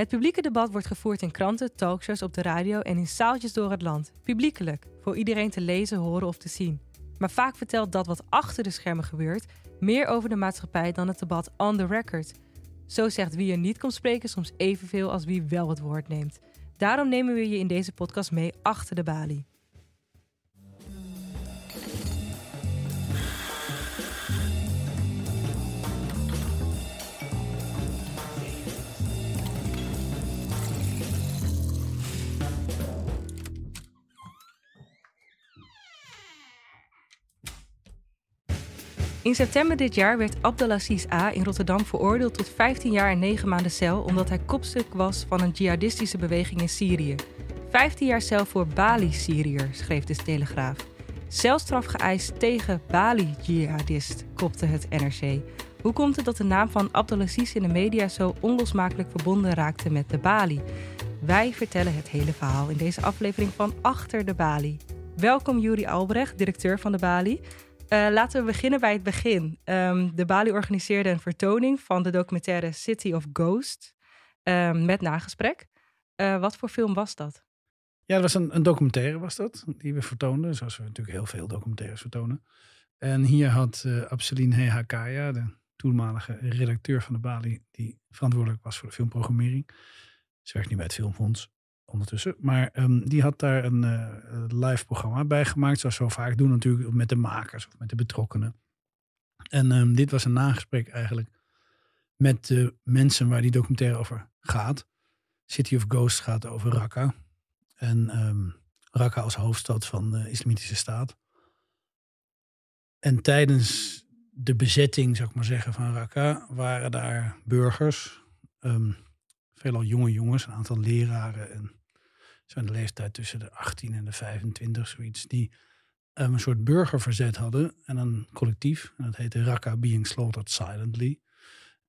Het publieke debat wordt gevoerd in kranten, talkshows, op de radio en in zaaltjes door het land. Publiekelijk, voor iedereen te lezen, horen of te zien. Maar vaak vertelt dat wat achter de schermen gebeurt meer over de maatschappij dan het debat on the record. Zo zegt wie er niet komt spreken soms evenveel als wie wel het woord neemt. Daarom nemen we je in deze podcast mee achter de balie. In september dit jaar werd Abdelaziz A. in Rotterdam veroordeeld tot 15 jaar en 9 maanden cel omdat hij kopstuk was van een jihadistische beweging in Syrië. 15 jaar cel voor Bali-Syriër, schreef de Telegraaf. Celstraf geëist tegen Bali-jihadist, kopte het NRC. Hoe komt het dat de naam van Abdelaziz in de media zo onlosmakelijk verbonden raakte met de Bali? Wij vertellen het hele verhaal in deze aflevering van Achter de Bali. Welkom Juri Albrecht, directeur van de Bali. Uh, laten we beginnen bij het begin. Um, de Bali organiseerde een vertoning van de documentaire City of Ghost um, met nagesprek. Uh, wat voor film was dat? Ja, dat was een, een, documentaire was dat, die we vertoonden, zoals we natuurlijk heel veel documentaires vertonen. En hier had uh, Abseline Hehakaya, de toenmalige redacteur van de Bali, die verantwoordelijk was voor de filmprogrammering. Ze werkt nu bij het Filmfonds ondertussen. Maar um, die had daar een uh, live programma bij gemaakt. Zoals we vaak doen natuurlijk met de makers of met de betrokkenen. En um, dit was een nagesprek eigenlijk met de mensen waar die documentaire over gaat. City of Ghosts gaat over Raqqa. En um, Raqqa als hoofdstad van de Islamitische Staat. En tijdens de bezetting, zou ik maar zeggen, van Raqqa waren daar burgers. veelal jonge jongens, een aantal leraren en zijn de leeftijd tussen de 18 en de 25, zoiets, die um, een soort burgerverzet hadden en een collectief. En dat heette Raqqa Being Slaughtered Silently.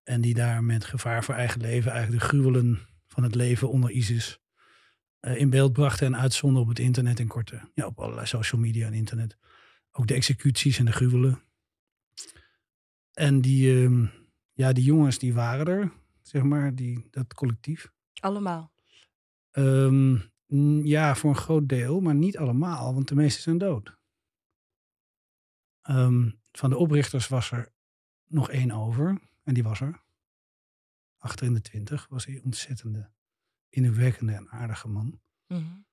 En die daar met gevaar voor eigen leven eigenlijk de gruwelen van het leven onder ISIS uh, in beeld brachten en uitzonden op het internet en korte, ja, op allerlei social media en internet. Ook de executies en de gruwelen. En die, um, ja, die jongens die waren er, zeg maar, die, dat collectief. Allemaal? Um, ja, voor een groot deel, maar niet allemaal, want de meeste zijn dood. Um, van de oprichters was er nog één over, en die was er. Achter in de twintig was hij ontzettende, indrukwekkende en aardige man. Mm -hmm.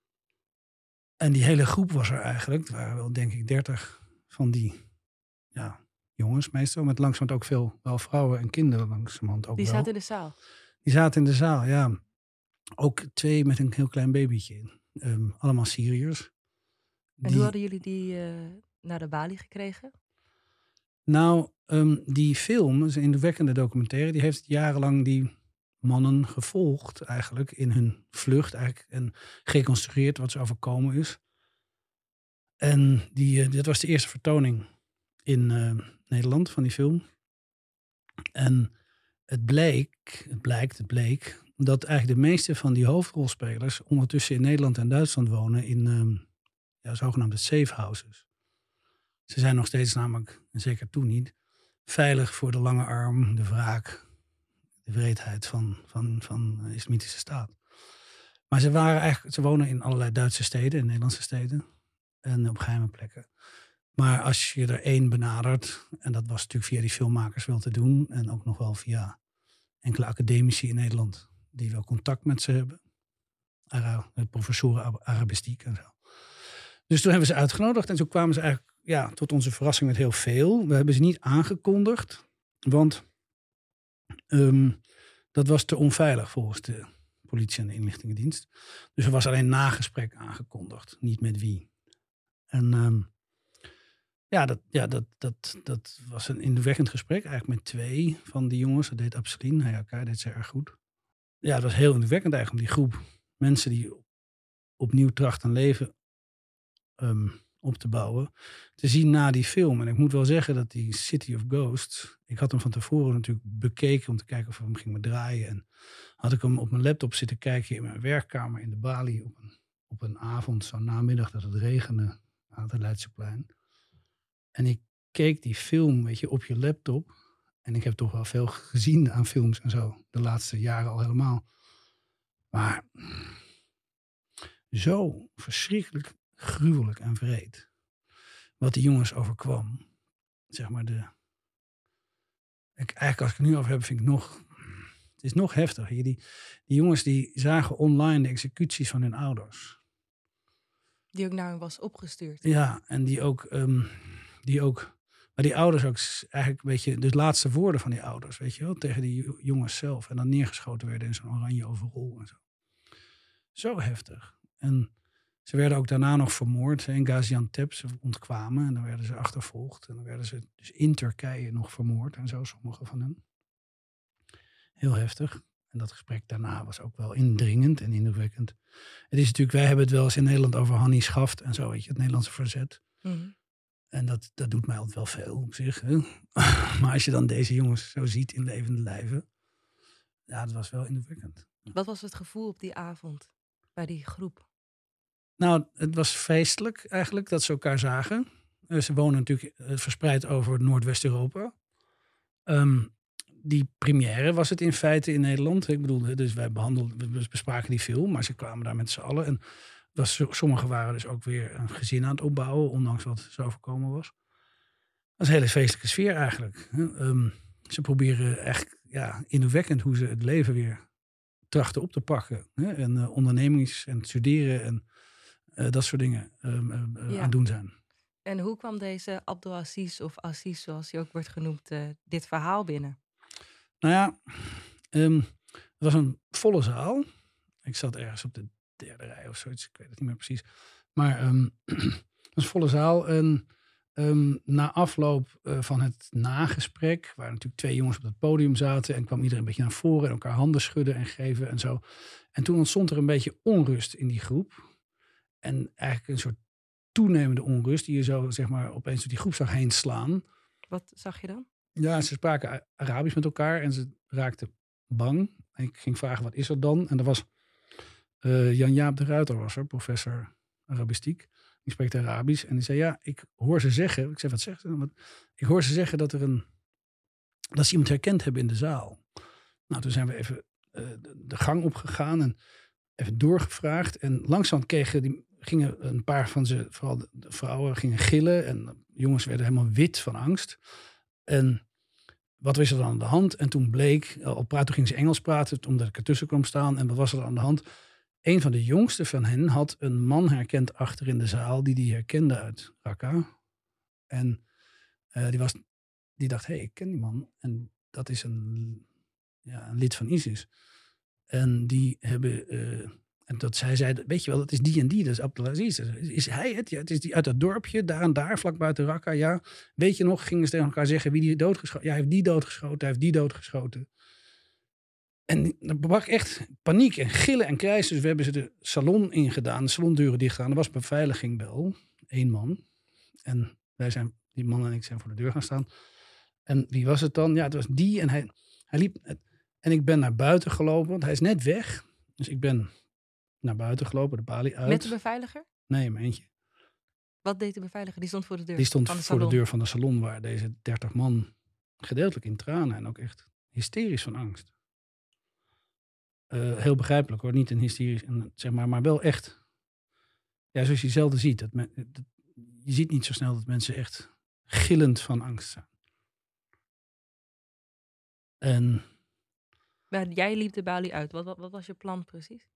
En die hele groep was er eigenlijk. Het waren wel, denk ik, dertig van die ja, jongens meestal. Met langzamerhand ook veel wel vrouwen en kinderen langzamerhand ook Die wel. zaten in de zaal? Die zaten in de zaal, ja. Ook twee met een heel klein babytje in. Um, allemaal Syriërs. En hoe hadden jullie die uh, naar de Bali gekregen? Nou, um, die film, is een indrukwekkende documentaire, die heeft jarenlang die mannen gevolgd eigenlijk in hun vlucht eigenlijk, en gereconstrueerd wat ze overkomen is. En die, uh, dit was de eerste vertoning in uh, Nederland van die film. En het bleek, het blijkt, het bleek dat eigenlijk de meeste van die hoofdrolspelers ondertussen in Nederland en Duitsland wonen in um, ja, zogenaamde safe houses. Ze zijn nog steeds namelijk, en zeker toen niet, veilig voor de lange arm, de wraak, de wreedheid van, van, van de islamitische staat. Maar ze, waren eigenlijk, ze wonen in allerlei Duitse steden, in Nederlandse steden en op geheime plekken. Maar als je er één benadert, en dat was natuurlijk via die filmmakers wel te doen, en ook nog wel via enkele academici in Nederland die wel contact met ze hebben. Ara, professoren Arabistiek en zo. Dus toen hebben we ze uitgenodigd en toen kwamen ze eigenlijk ja, tot onze verrassing met heel veel. We hebben ze niet aangekondigd, want um, dat was te onveilig volgens de politie en de inlichtingendienst. Dus er was alleen nagesprek aangekondigd, niet met wie. En um, ja, dat, ja dat, dat, dat was een indrukwekkend gesprek, eigenlijk met twee van die jongens. Dat deed Abselien, hij elkaar deed ze erg goed ja, dat was heel indrukwekkend eigenlijk om die groep mensen die opnieuw trachten leven um, op te bouwen, te zien na die film. En ik moet wel zeggen dat die City of Ghosts, ik had hem van tevoren natuurlijk bekeken om te kijken of we hem gingen draaien. En had ik hem op mijn laptop zitten kijken in mijn werkkamer in de Bali op een, op een avond, zo'n namiddag dat het regende aan het Leidseplein. En ik keek die film, weet je, op je laptop. En ik heb toch wel veel gezien aan films en zo. De laatste jaren al helemaal. Maar zo verschrikkelijk gruwelijk en vreed. Wat die jongens overkwam. Zeg maar de. Ik, eigenlijk als ik het nu over heb, vind ik nog. Het is nog heftiger. Die, die jongens die zagen online de executies van hun ouders. Die ook naar hen was opgestuurd. Ja, en die ook, ehm, die ook. Maar die ouders ook eigenlijk een beetje de laatste woorden van die ouders, weet je wel, tegen die jongens zelf. En dan neergeschoten werden in zo'n oranje overrol en zo. Zo heftig. En ze werden ook daarna nog vermoord in Gaziantep. Ze ontkwamen en dan werden ze achtervolgd. En dan werden ze dus in Turkije nog vermoord en zo, sommige van hen. Heel heftig. En dat gesprek daarna was ook wel indringend en indrukwekkend. Het is natuurlijk, wij hebben het wel eens in Nederland over Hannie Schaft en zo, weet je, het Nederlandse verzet. Mhm. En dat, dat doet mij altijd wel veel op zich. Hè? maar als je dan deze jongens zo ziet in levende lijven, ja, dat was wel indrukwekkend. Wat was het gevoel op die avond bij die groep? Nou, het was feestelijk eigenlijk dat ze elkaar zagen. Eh, ze wonen natuurlijk eh, verspreid over Noordwest-Europa. Ehm, die première was het in feite in Nederland. Ik bedoel, dus wij behandelden, we bespraken die film, maar ze kwamen daar met z'n allen. En was, sommigen waren dus ook weer een gezin aan het opbouwen, ondanks wat zo overkomen was. Dat is een hele feestelijke sfeer eigenlijk. Um, ze proberen echt ja, indrukwekkend hoe ze het leven weer trachten op te pakken. Hè? En uh, ondernemings en studeren en uh, dat soort dingen um, uh, ja. aan doen zijn. En hoe kwam deze Abdelaziz of Aziz, zoals hij ook wordt genoemd, dit verhaal binnen? Nou ja, um, het was een volle zaal. Ik zat ergens op de derde rij of zoiets, ik weet het niet meer precies. Maar um, het was een volle zaal en um, na afloop uh, van het nagesprek, waar natuurlijk twee jongens op het podium zaten en kwam iedereen een beetje naar voren en elkaar handen schudden en geven en zo. En toen ontstond er een beetje onrust in die groep. En eigenlijk een soort toenemende onrust die je zo zeg maar opeens door die groep zag heen slaan. Wat zag je dan? Ja, ze spraken Arabisch met elkaar en ze raakten bang. En ik ging vragen, wat is er dan? En er was Jan-Jaap de Ruiter was er, professor Arabistiek. Die spreekt Arabisch. En die zei, ja, ik hoor ze zeggen. Ik zei, wat zegt ze? Ik hoor ze zeggen dat er een... Dat ze iemand herkend hebben in de zaal. Nou, toen zijn we even uh, de gang opgegaan en even doorgevraagd. En langzaam kregen die, gingen een paar van ze, vooral de, vrouwen, gingen gillen. En jongens werden helemaal wit van angst. En wat was er dan aan de hand? En toen bleek, al praat, toen ging ze Engels praten, omdat ik ertussen kwam staan. En wat was er aan de hand? Een van de jongsten van hen had een man herkend achter in de zaal, die die herkende uit Raqqa. En uh, die, was, die dacht, hé, hey, ik ken die man. En dat is een, ja, een lid van ISIS. En die hebben uh, en dat zij zei, weet je wel, dat is die en die, dat is Abdelaziz. Is hij het? Ja, het is die uit dat dorpje, daar en daar, vlak buiten Raqqa. Ja, weet je nog, gingen ze tegen elkaar zeggen wie die doodgeschoten. Ja, hij heeft die doodgeschoten, hij heeft die doodgeschoten. En er brak echt paniek en gillen en krijs. Dus we hebben ze de salon ingedaan, de salondeuren dicht gedaan. Er was beveiliging wel, één man. En wij zijn, die man en ik zijn voor de deur gaan staan. En wie was het dan? Ja, het was die en hij, hij liep. En ik ben naar buiten gelopen, want hij is net weg. Dus ik ben naar buiten gelopen, de balie uit. Met de beveiliger? Nee, mijn eentje. Wat deed de beveiliger? Die stond voor de deur? Die stond de voor de deur van de salon waar deze 30 man gedeeltelijk in tranen en ook echt hysterisch van angst. Uh, heel begrijpelijk hoor, niet een hysterisch, zeg maar, maar wel echt. Ja, zoals je zelden ziet. Dat, men, dat je ziet niet zo snel dat mensen echt gillend van angst zijn. En. Maar jij liep de balie uit. Wat, wat, wat was je plan precies?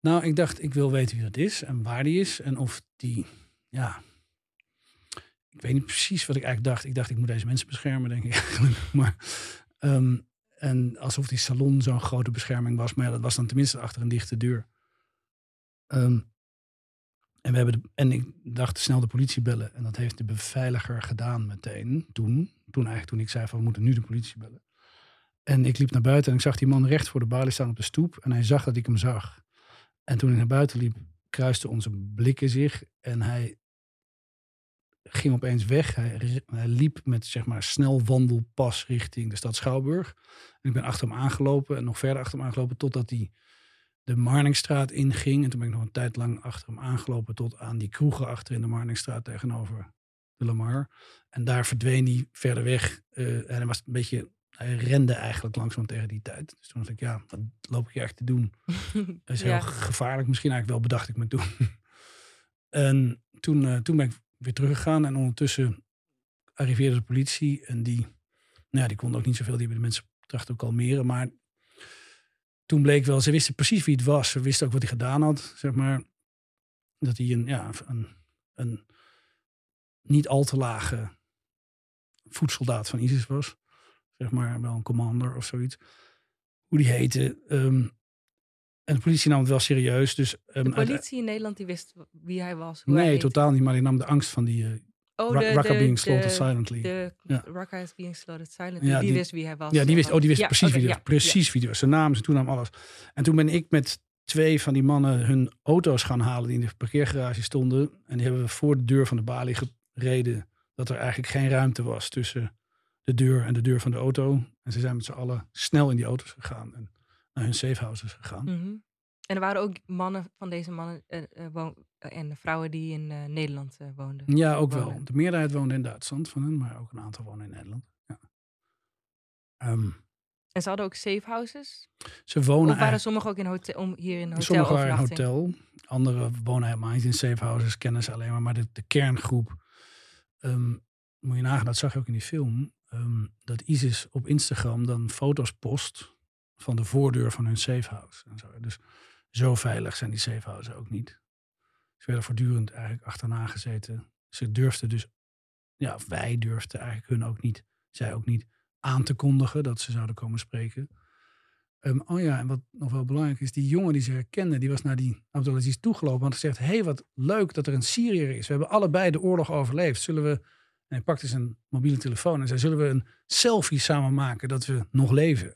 Nou, ik dacht, ik wil weten wie dat is en waar die is. En of die, ja. Ik weet niet precies wat ik eigenlijk dacht. Ik dacht, ik moet deze mensen beschermen, denk ik eigenlijk. Maar, um, en alsof die salon zo'n grote bescherming was. Maar dat was dan tenminste achter een dichte deur. Um, en, we hebben en ik dacht snel de politie bellen. En dat heeft de beveiliger gedaan meteen. Toen, toen eigenlijk toen ik zei van we moeten nu de politie bellen. En ik liep naar buiten en ik zag die man recht voor de balie staan op de stoep. En hij zag dat ik hem zag. En toen ik naar buiten liep, kruisten onze blikken zich en hij ging opeens weg. Hij, hij, liep met zeg maar snel wandelpas richting de stad Schouwburg. En ik ben achter hem aangelopen en nog verder achter hem aangelopen totdat hij de Marnixstraat inging. En toen ben ik nog een tijd lang achter hem aangelopen tot aan die kroegen achter in de Marnixstraat tegenover de Lamar. En daar verdween hij verder weg. Uh, en hij was een beetje hij rende eigenlijk langzaam tegen die tijd. Dus toen dacht ik, ja, wat loop ik hier echt te doen? Dat is heel Ja. gevaarlijk. Misschien eigenlijk wel bedacht ik me toen. en toen, eh, toen ben ik weer teruggegaan. En ondertussen arriveerde de politie. En die, nou ja, die konden ook niet zoveel. Die hebben de mensen trachten ook kalmeren. Maar toen bleek wel, ze wisten precies wie het was. Ze wisten ook wat hij gedaan had, zeg maar. Dat hij een, ja, een, een niet al te lage voedsoldaat van ISIS was. Zeg maar, wel een commander of zoiets. Hoe die heette. ehm, en de politie nam het wel serieus. Dus, ehm, De politie in Nederland die wist wie hij was. Hoe nee, totaal niet. Maar die nam de angst van die uh, Oh, de, being slaughtered de, silently. de Ja. Is being slaughtered silently. Ja, die, die- wist wie hij was. ja, die wist, oh, die wist Ja, precies wie die. Precies wie die was. Zijn naam, zijn toenaam, alles. En toen ben ik met twee van die mannen hun auto's gaan halen die in de parkeergarage stonden. En die hebben we voor de deur van de balie gereden. Dat er eigenlijk geen ruimte was tussen de deur en de deur van de auto. En ze zijn met z'n allen snel in die auto's gegaan en naar hun safehouses gegaan. Mhm. En er waren ook mannen van deze mannen eh, en vrouwen die in Nederland woonden. Ja, ook wel. De meerderheid woonde in Duitsland van hen, maar ook een aantal wonen in Nederland. Ja. Ehm, En ze hadden ook safe houses? ze Of wonen waren eigenlijk... sommigen ook in hotel, om hier in hotel Sommigen waren in hotel. Anderen wonen helemaal niet in safe houses, kennen ze alleen maar. Maar de, de kerngroep, ehm, moet je nagaan, dat zag je ook in die film. ehm, dat ISIS op Instagram dan foto's post van de voordeur van hun safe house. En zo. Dus zo veilig zijn die safe houses ook niet. Ze werden voortdurend eigenlijk achterna gezeten. Ze durfden dus, ja, wij durfden eigenlijk hun ook niet, zij ook niet, aan te kondigen dat ze zouden komen spreken. Ehm, oh ja, en wat nog wel belangrijk is, die jongen die ze herkende, die was naar die Abdelaziz toegelopen en had gezegd, hé, hey, wat leuk dat er een Syriër is. We hebben allebei de oorlog overleefd. Zullen we, en hij pakte zijn mobiele telefoon en zei, zullen we een selfie samen maken dat we nog leven?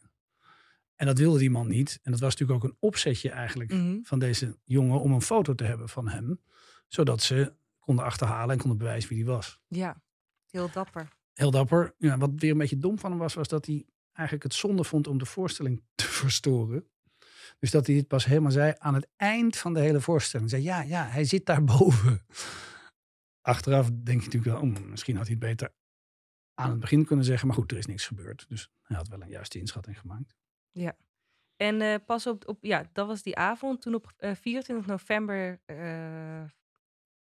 En dat wilde die man niet. En dat was natuurlijk ook een opzetje eigenlijk Mhm. van deze jongen om een foto te hebben van hem. Zodat ze konden achterhalen en konden bewijzen wie die was. Ja, heel dapper. Heel dapper. Ja, wat weer een beetje dom van hem was, was dat hij eigenlijk het zonde vond om de voorstelling te verstoren. Dus dat hij dit pas helemaal zei aan het eind van de hele voorstelling. Zei, ja, ja, hij zit daar boven. Achteraf denk je natuurlijk wel, oh, misschien had hij het beter aan het begin kunnen zeggen. Maar goed, er is niks gebeurd. Dus hij had wel een juiste inschatting gemaakt. En eh, pas op, op, ja, dat was die avond. Toen op eh, 24 november eh,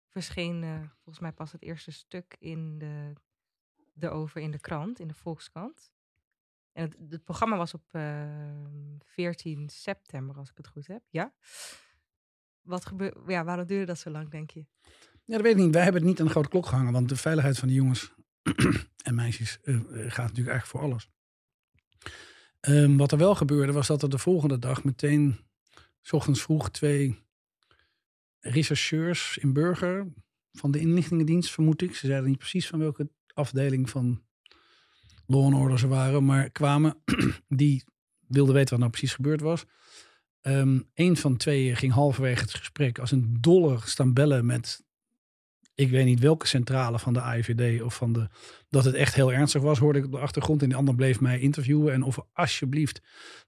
verscheen eh, volgens mij pas het eerste stuk in de, over in de krant, in de Volkskrant. En het, het programma was op eh, 14 september, als ik het goed heb. Ja. Wat gebeurt, ja, waarom duurde dat zo lang, denk je? Ja, dat weet ik niet. Wij hebben het niet aan de grote klok gehangen. Want de veiligheid van de jongens en meisjes eh, eh, gaat natuurlijk eigenlijk voor alles. Ehm, wat er wel gebeurde was dat er de volgende dag meteen, s ochtends vroeg, twee rechercheurs in Burger van de inlichtingendienst, vermoed ik. Ze zeiden niet precies van welke afdeling van Law and Order ze waren, maar kwamen. Die wilden weten wat nou precies gebeurd was. Ehm een van twee ging halverwege het gesprek als een dolle staan bellen met ik weet niet welke centrale van de AIVD of van de. dat het echt heel ernstig was, hoorde ik op de achtergrond. En die ander bleef mij interviewen. En of we alsjeblieft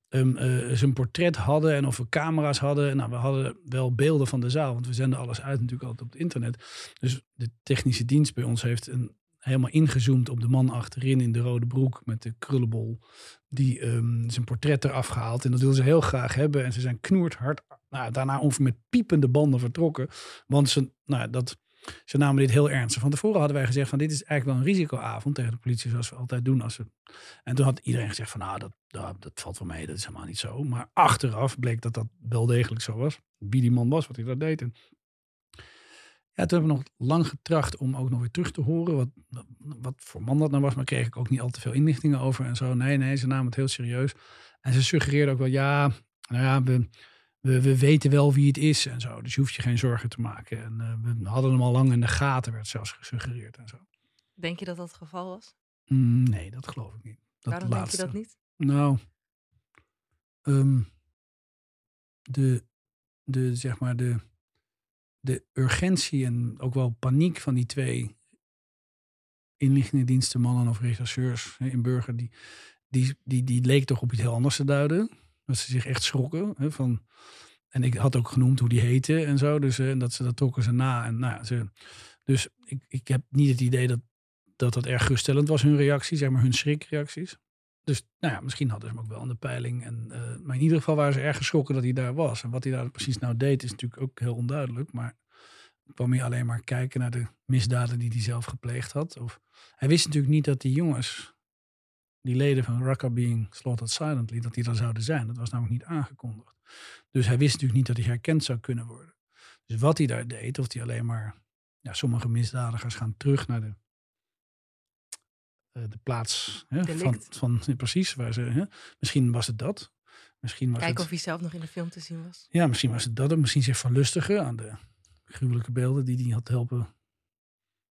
um, uh, zijn portret hadden en of we camera's hadden. Nou, we hadden wel beelden van de zaal, want we zenden alles uit natuurlijk altijd op het internet. Dus de technische dienst bij ons heeft een, helemaal ingezoomd op de man achterin in de rode broek met de krullenbol. Die um, zijn portret eraf gehaald. En dat wilden ze heel graag hebben. En ze zijn knoerd hard. Nou, daarna ongeveer met piepende banden vertrokken. Want ze, nou, dat. Ze namen dit heel ernstig. Van tevoren hadden wij gezegd van dit is eigenlijk wel een risicoavond tegen de politie zoals we altijd doen. Als we... En toen had iedereen gezegd van nou dat, dat, valt wel mee, dat is helemaal niet zo. Maar achteraf bleek dat dat wel degelijk zo was. Wie die man was, wat hij dat deed. En ja, toen hebben we nog lang getracht om ook nog weer terug te horen wat, wat voor man dat nou was. Maar kreeg ik ook niet al te veel inlichtingen over en zo. Nee, nee, ze namen het heel serieus. En ze suggereerden ook wel ja, nou ja, we, we, we, weten wel wie het is en zo. Dus je hoeft je geen zorgen te maken. En uh, we hadden hem al lang in de gaten, werd zelfs gesuggereerd en zo. Denk je dat dat het geval was? Mm, nee, dat geloof ik niet. Dat Waarom laatste. denk je dat niet? Nou, um, de, de, zeg maar, de, de urgentie en ook wel paniek van die twee inlichtingendiensten, mannen of rechercheurs hè, in Burger, die, die, die, die leek toch op iets heel anders te duiden. Dat ze zich echt schrokken. Hè, van, en ik had ook genoemd hoe die heette en zo. Dus uh, dat ze dat trokken ze na. En, nou, ze, dus ik, ik heb niet het idee dat, dat dat erg geruststellend was, hun reactie, zeg maar hun schrikreacties. dus nou ja, misschien hadden ze hem ook wel aan de peiling. En, eh, maar in ieder geval waren ze erg geschrokken dat hij daar was. En wat hij daar precies nou deed, is natuurlijk ook heel onduidelijk. Maar kwam hij alleen maar kijken naar de misdaden die hij zelf gepleegd had. Of, hij wist natuurlijk niet dat die jongens, die leden van Raqqa being slaughtered silently, dat die er zouden zijn. Dat was namelijk niet aangekondigd. Dus hij wist natuurlijk niet dat hij herkend zou kunnen worden. Dus wat hij daar deed, of hij alleen maar, ja, sommige misdadigers gaan terug naar de eh, de plaats hè, van, van precies waar ze. Hè, misschien was het dat. Misschien was Kijken het, of hij zelf nog in de film te zien was. Ja, misschien was het dat. Of misschien zich verlustigen aan de gruwelijke beelden die hij had helpen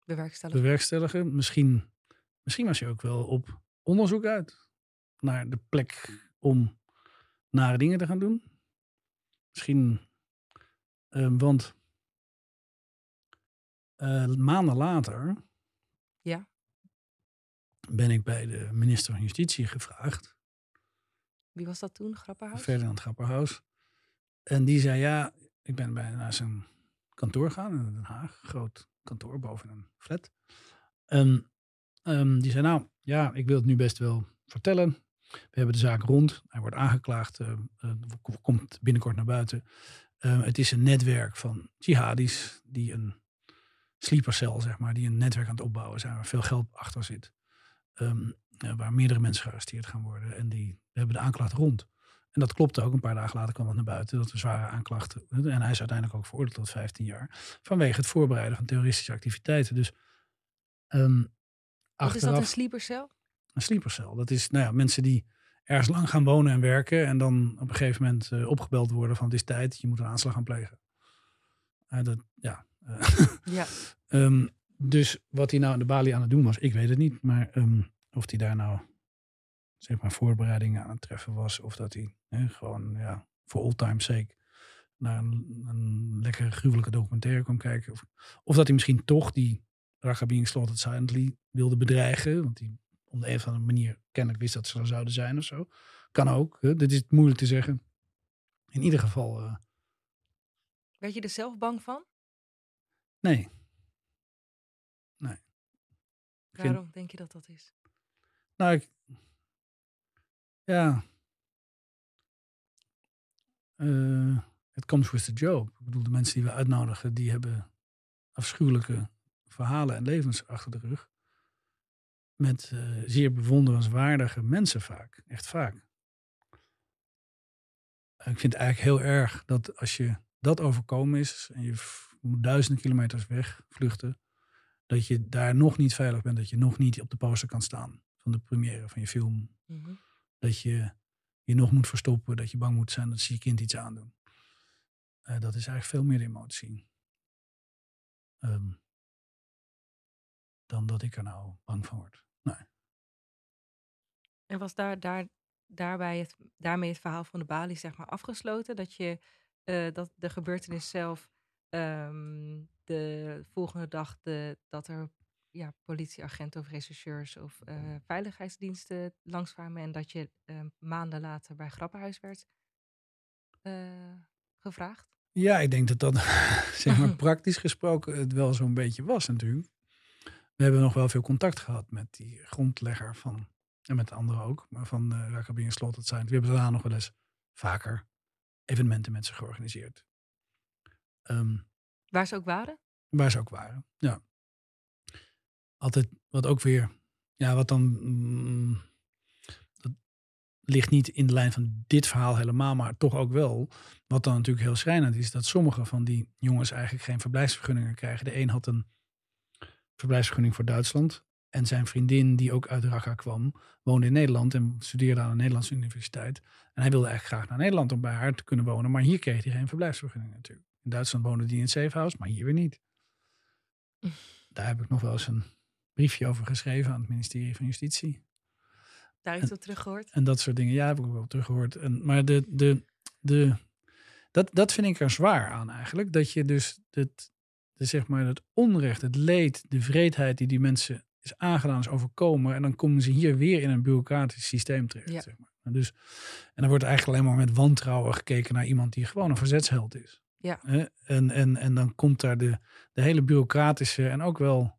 bewerkstelligen. bewerkstelligen. Misschien, misschien was hij ook wel op onderzoek uit naar de plek om nare dingen te gaan doen. Misschien, uh, want uh, maanden later ja ben ik bij de minister van Justitie gevraagd. Wie was dat toen? Grapperhaus? Ferdinand Grapperhaus. En die zei, ja, ik ben bij, naar zijn kantoor gegaan in Den Haag. Groot kantoor boven een flat. En um, die zei, nou, ja, ik wil het nu best wel vertellen. We hebben de zaak rond. Hij wordt aangeklaagd. Uh, komt binnenkort naar buiten. Uh, het is een netwerk van jihadis die een sleepercel, zeg maar, die een netwerk aan het opbouwen zijn, waar veel geld achter zit. Um, waar meerdere mensen gearresteerd gaan worden. En die hebben de aanklacht rond. En dat klopte ook. Een paar dagen later kwam het naar buiten. Dat er zware aanklachten. En hij is uiteindelijk ook veroordeeld tot 15 jaar. Vanwege het voorbereiden van terroristische activiteiten. Dus. Um, Wat is dat een sleepercel? Een sleepercel. Dat is nou ja, mensen die ergens lang gaan wonen en werken. En dan op een gegeven moment uh, opgebeld worden van het is tijd. Je moet een aanslag gaan plegen. Uh, dat, ja. Ja. um, Dus wat hij nou aan de balie aan het doen was, ik weet het niet. Maar um, of hij daar nou zeg maar voorbereidingen aan het treffen was. Of dat hij gewoon ja, voor all time sake naar een, een lekkere gruwelijke documentaire kwam kijken. Of, of dat hij misschien toch die Slaughtered Silently wilde bedreigen. Want hij om de een of andere manier kennelijk wist dat ze er zouden zijn of zo. Kan ook. Hè? Dit is moeilijk te zeggen. In ieder geval. Uh, Werd je er zelf bang van? Nee. Nee. Waarom vind... denk je dat dat is? Nou, ik, ja. Uh, het comes with the job. Ik bedoel, de mensen die we uitnodigen, die hebben afschuwelijke verhalen en levens achter de rug. Met uh, zeer bewonderenswaardige mensen vaak. Echt vaak. Ik vind het eigenlijk heel erg dat als je dat overkomen is en je moet duizenden kilometers weg vluchten, dat je daar nog niet veilig bent, dat je nog niet op de poster kan staan van de première van je film. Mm -hmm. Dat je je nog moet verstoppen, dat je bang moet zijn dat ze je kind iets aandoen. Uh, dat is eigenlijk veel meer emotie. Um, dan dat ik er nou bang van word. Nee. En was daar, daar, daarbij het, daarmee het verhaal van de balie zeg maar afgesloten? Dat, je, uh, dat de gebeurtenis zelf um, de volgende dag de, dat er ja, politieagenten of rechercheurs of uh, veiligheidsdiensten langskwamen en dat je uh, maanden later bij Grappenhuis werd gevraagd? Ja, ik denk dat dat zeg maar, praktisch gesproken het wel zo'n beetje was natuurlijk. We hebben nog wel veel contact gehad met die grondlegger van, en met de anderen ook, maar van uh, Rakabin Slot. Dat zijn. We hebben daarna nog wel eens vaker evenementen met ze georganiseerd. Um, Waar ze ook waren? Waar ze ook waren, ja. Altijd wat ook weer, ja, wat dan. Mm, dat ligt niet in de lijn van dit verhaal helemaal, maar toch ook wel. Wat dan natuurlijk heel schrijnend is, dat sommige van die jongens eigenlijk geen verblijfsvergunningen krijgen. De een had een verblijfsvergunning voor Duitsland. En zijn vriendin, die ook uit Raqqa kwam, woonde in Nederland en studeerde aan een Nederlandse universiteit. En hij wilde eigenlijk graag naar Nederland om bij haar te kunnen wonen. Maar hier kreeg hij geen verblijfsvergunning natuurlijk. In Duitsland woonde die in het safehouse, maar hier weer niet. Daar heb ik nog wel eens een briefje over geschreven aan het ministerie van Justitie. Daar iets op teruggehoord? En dat soort dingen, ja, heb ik ook wel teruggehoord. En, maar de, de, de, dat, dat vind ik er zwaar aan eigenlijk. Dat je dus het, de, zeg maar, het onrecht, het leed, de vreedheid die die mensen is aangedaan, is overkomen. En dan komen ze hier weer in een bureaucratisch systeem terecht. Ja. Zeg maar. Dus, en dan wordt eigenlijk alleen maar met wantrouwen gekeken naar iemand die gewoon een verzetsheld is. Ja. En, en, en dan komt daar de, de hele bureaucratische en ook wel,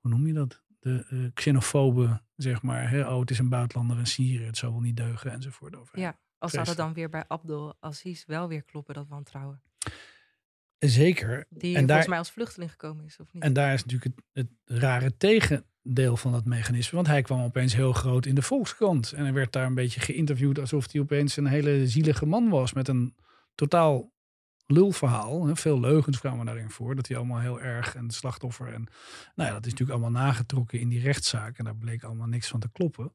hoe noem je dat? de uh, xenofobe, zeg maar. Hè? Oh, het is een buitenlander en Syrië, het zou wel niet deugen enzovoort. Over. Ja, als zou dat dan weer bij Abdul Aziz wel weer kloppen, dat wantrouwen? Zeker. Die en volgens mij als vluchteling gekomen is, of niet? En daar is natuurlijk het, het rare tegendeel van dat mechanisme. Want hij kwam opeens heel groot in de Volkskrant. En hij werd daar een beetje geïnterviewd alsof hij opeens een hele zielige man was. Met een totaal lulverhaal. Veel leugens kwamen daarin voor. Dat hij allemaal heel erg en slachtoffer. En nou ja, dat is natuurlijk allemaal nagetrokken in die rechtszaak. En daar bleek allemaal niks van te kloppen.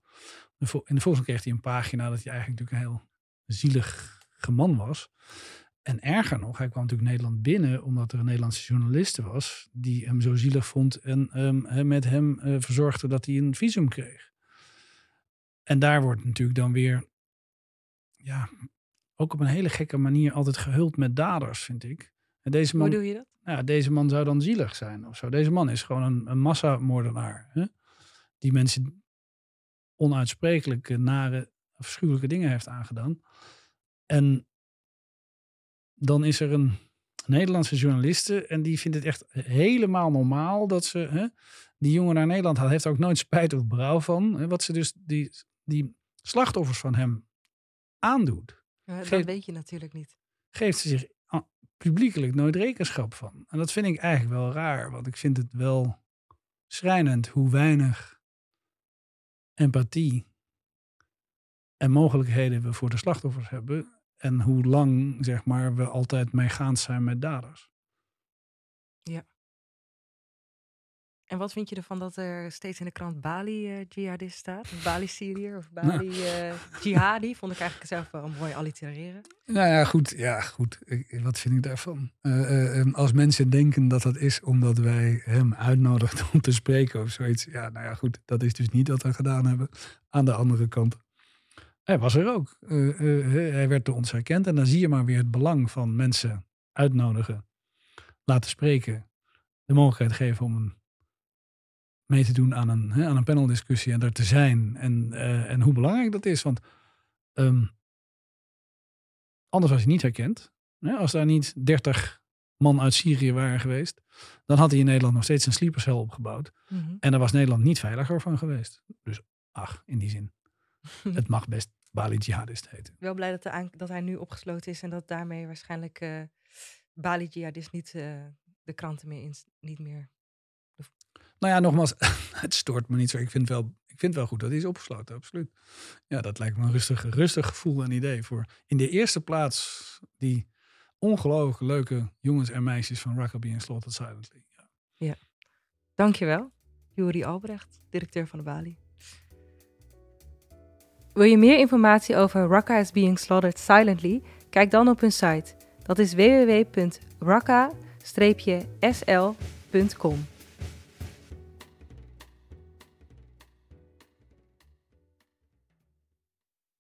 In de Volkskrant kreeg hij een pagina dat hij eigenlijk natuurlijk een heel zielig man was. En erger nog, hij kwam natuurlijk Nederland binnen omdat er een Nederlandse journaliste was die hem zo zielig vond en um, met hem uh, verzorgde dat hij een visum kreeg. En daar wordt natuurlijk dan weer, ja, ook op een hele gekke manier altijd gehuld met daders, vind ik. En deze man, Hoe doe je dat? Ja, deze man zou dan zielig zijn of zo. Deze man is gewoon een, een massamoordenaar. Hè? Die mensen onuitsprekelijke, nare, afschuwelijke dingen heeft aangedaan. En dan is er een Nederlandse journaliste en die vindt het echt helemaal normaal dat ze hè, die jongen naar Nederland had. Heeft er ook nooit spijt of berouw van. Hè, wat ze dus die, die slachtoffers van hem aandoet. Ja, dat weet je natuurlijk niet. Geeft ze zich publiekelijk nooit rekenschap van. En dat vind ik eigenlijk wel raar, want ik vind het wel schrijnend hoe weinig empathie en mogelijkheden we voor de slachtoffers hebben en hoe lang, zeg maar, we altijd meegaand zijn met daders. Ja. En wat vind je ervan dat er steeds in de krant Bali uh, jihadist staat? Bali Syriër of nou. Bali uh, jihadi? Vond ik eigenlijk zelf wel een mooi allitereren. Nou ja, goed. Ja, goed. Wat vind ik daarvan? Uh, als mensen denken dat dat is omdat wij hem uitnodigen om te spreken of zoiets. Ja, nou ja, goed. Dat is dus niet wat we gedaan hebben. Aan de andere kant hij was er ook. Uh, hij werd door ons herkend. En dan zie je maar weer het belang van mensen uitnodigen, laten spreken, de mogelijkheid geven om een, mee te doen aan een, aan een paneldiscussie en er te zijn. En, en hoe belangrijk dat is. Want um, anders was hij niet herkend. Als daar niet 30 man uit Syrië waren geweest, dan had hij in Nederland nog steeds een sleepercel opgebouwd. Mhm. En daar was Nederland niet veiliger van geweest. Dus ach, in die zin. het mag best Bali jihadist heet. Wel blij dat, hij, dat hij nu opgesloten is en dat daarmee waarschijnlijk uh, Bali jihadist niet uh, de kranten meer in, niet meer. Nou ja, nogmaals, het stoort me niet zo. Ik vind, wel, ik vind wel goed dat hij is opgesloten, absoluut. Ja, dat lijkt me een rustig, rustig gevoel en idee voor in de eerste plaats die ongelooflijk leuke jongens en meisjes van Rugby en Slaughtered Silently. Ja. ja. Dankjewel, Juri Albrecht, directeur van de Bali. Wil je meer informatie over Raqqa is being slaughtered silently? Kijk dan op hun site. Dat is www.raqqa-sl.com.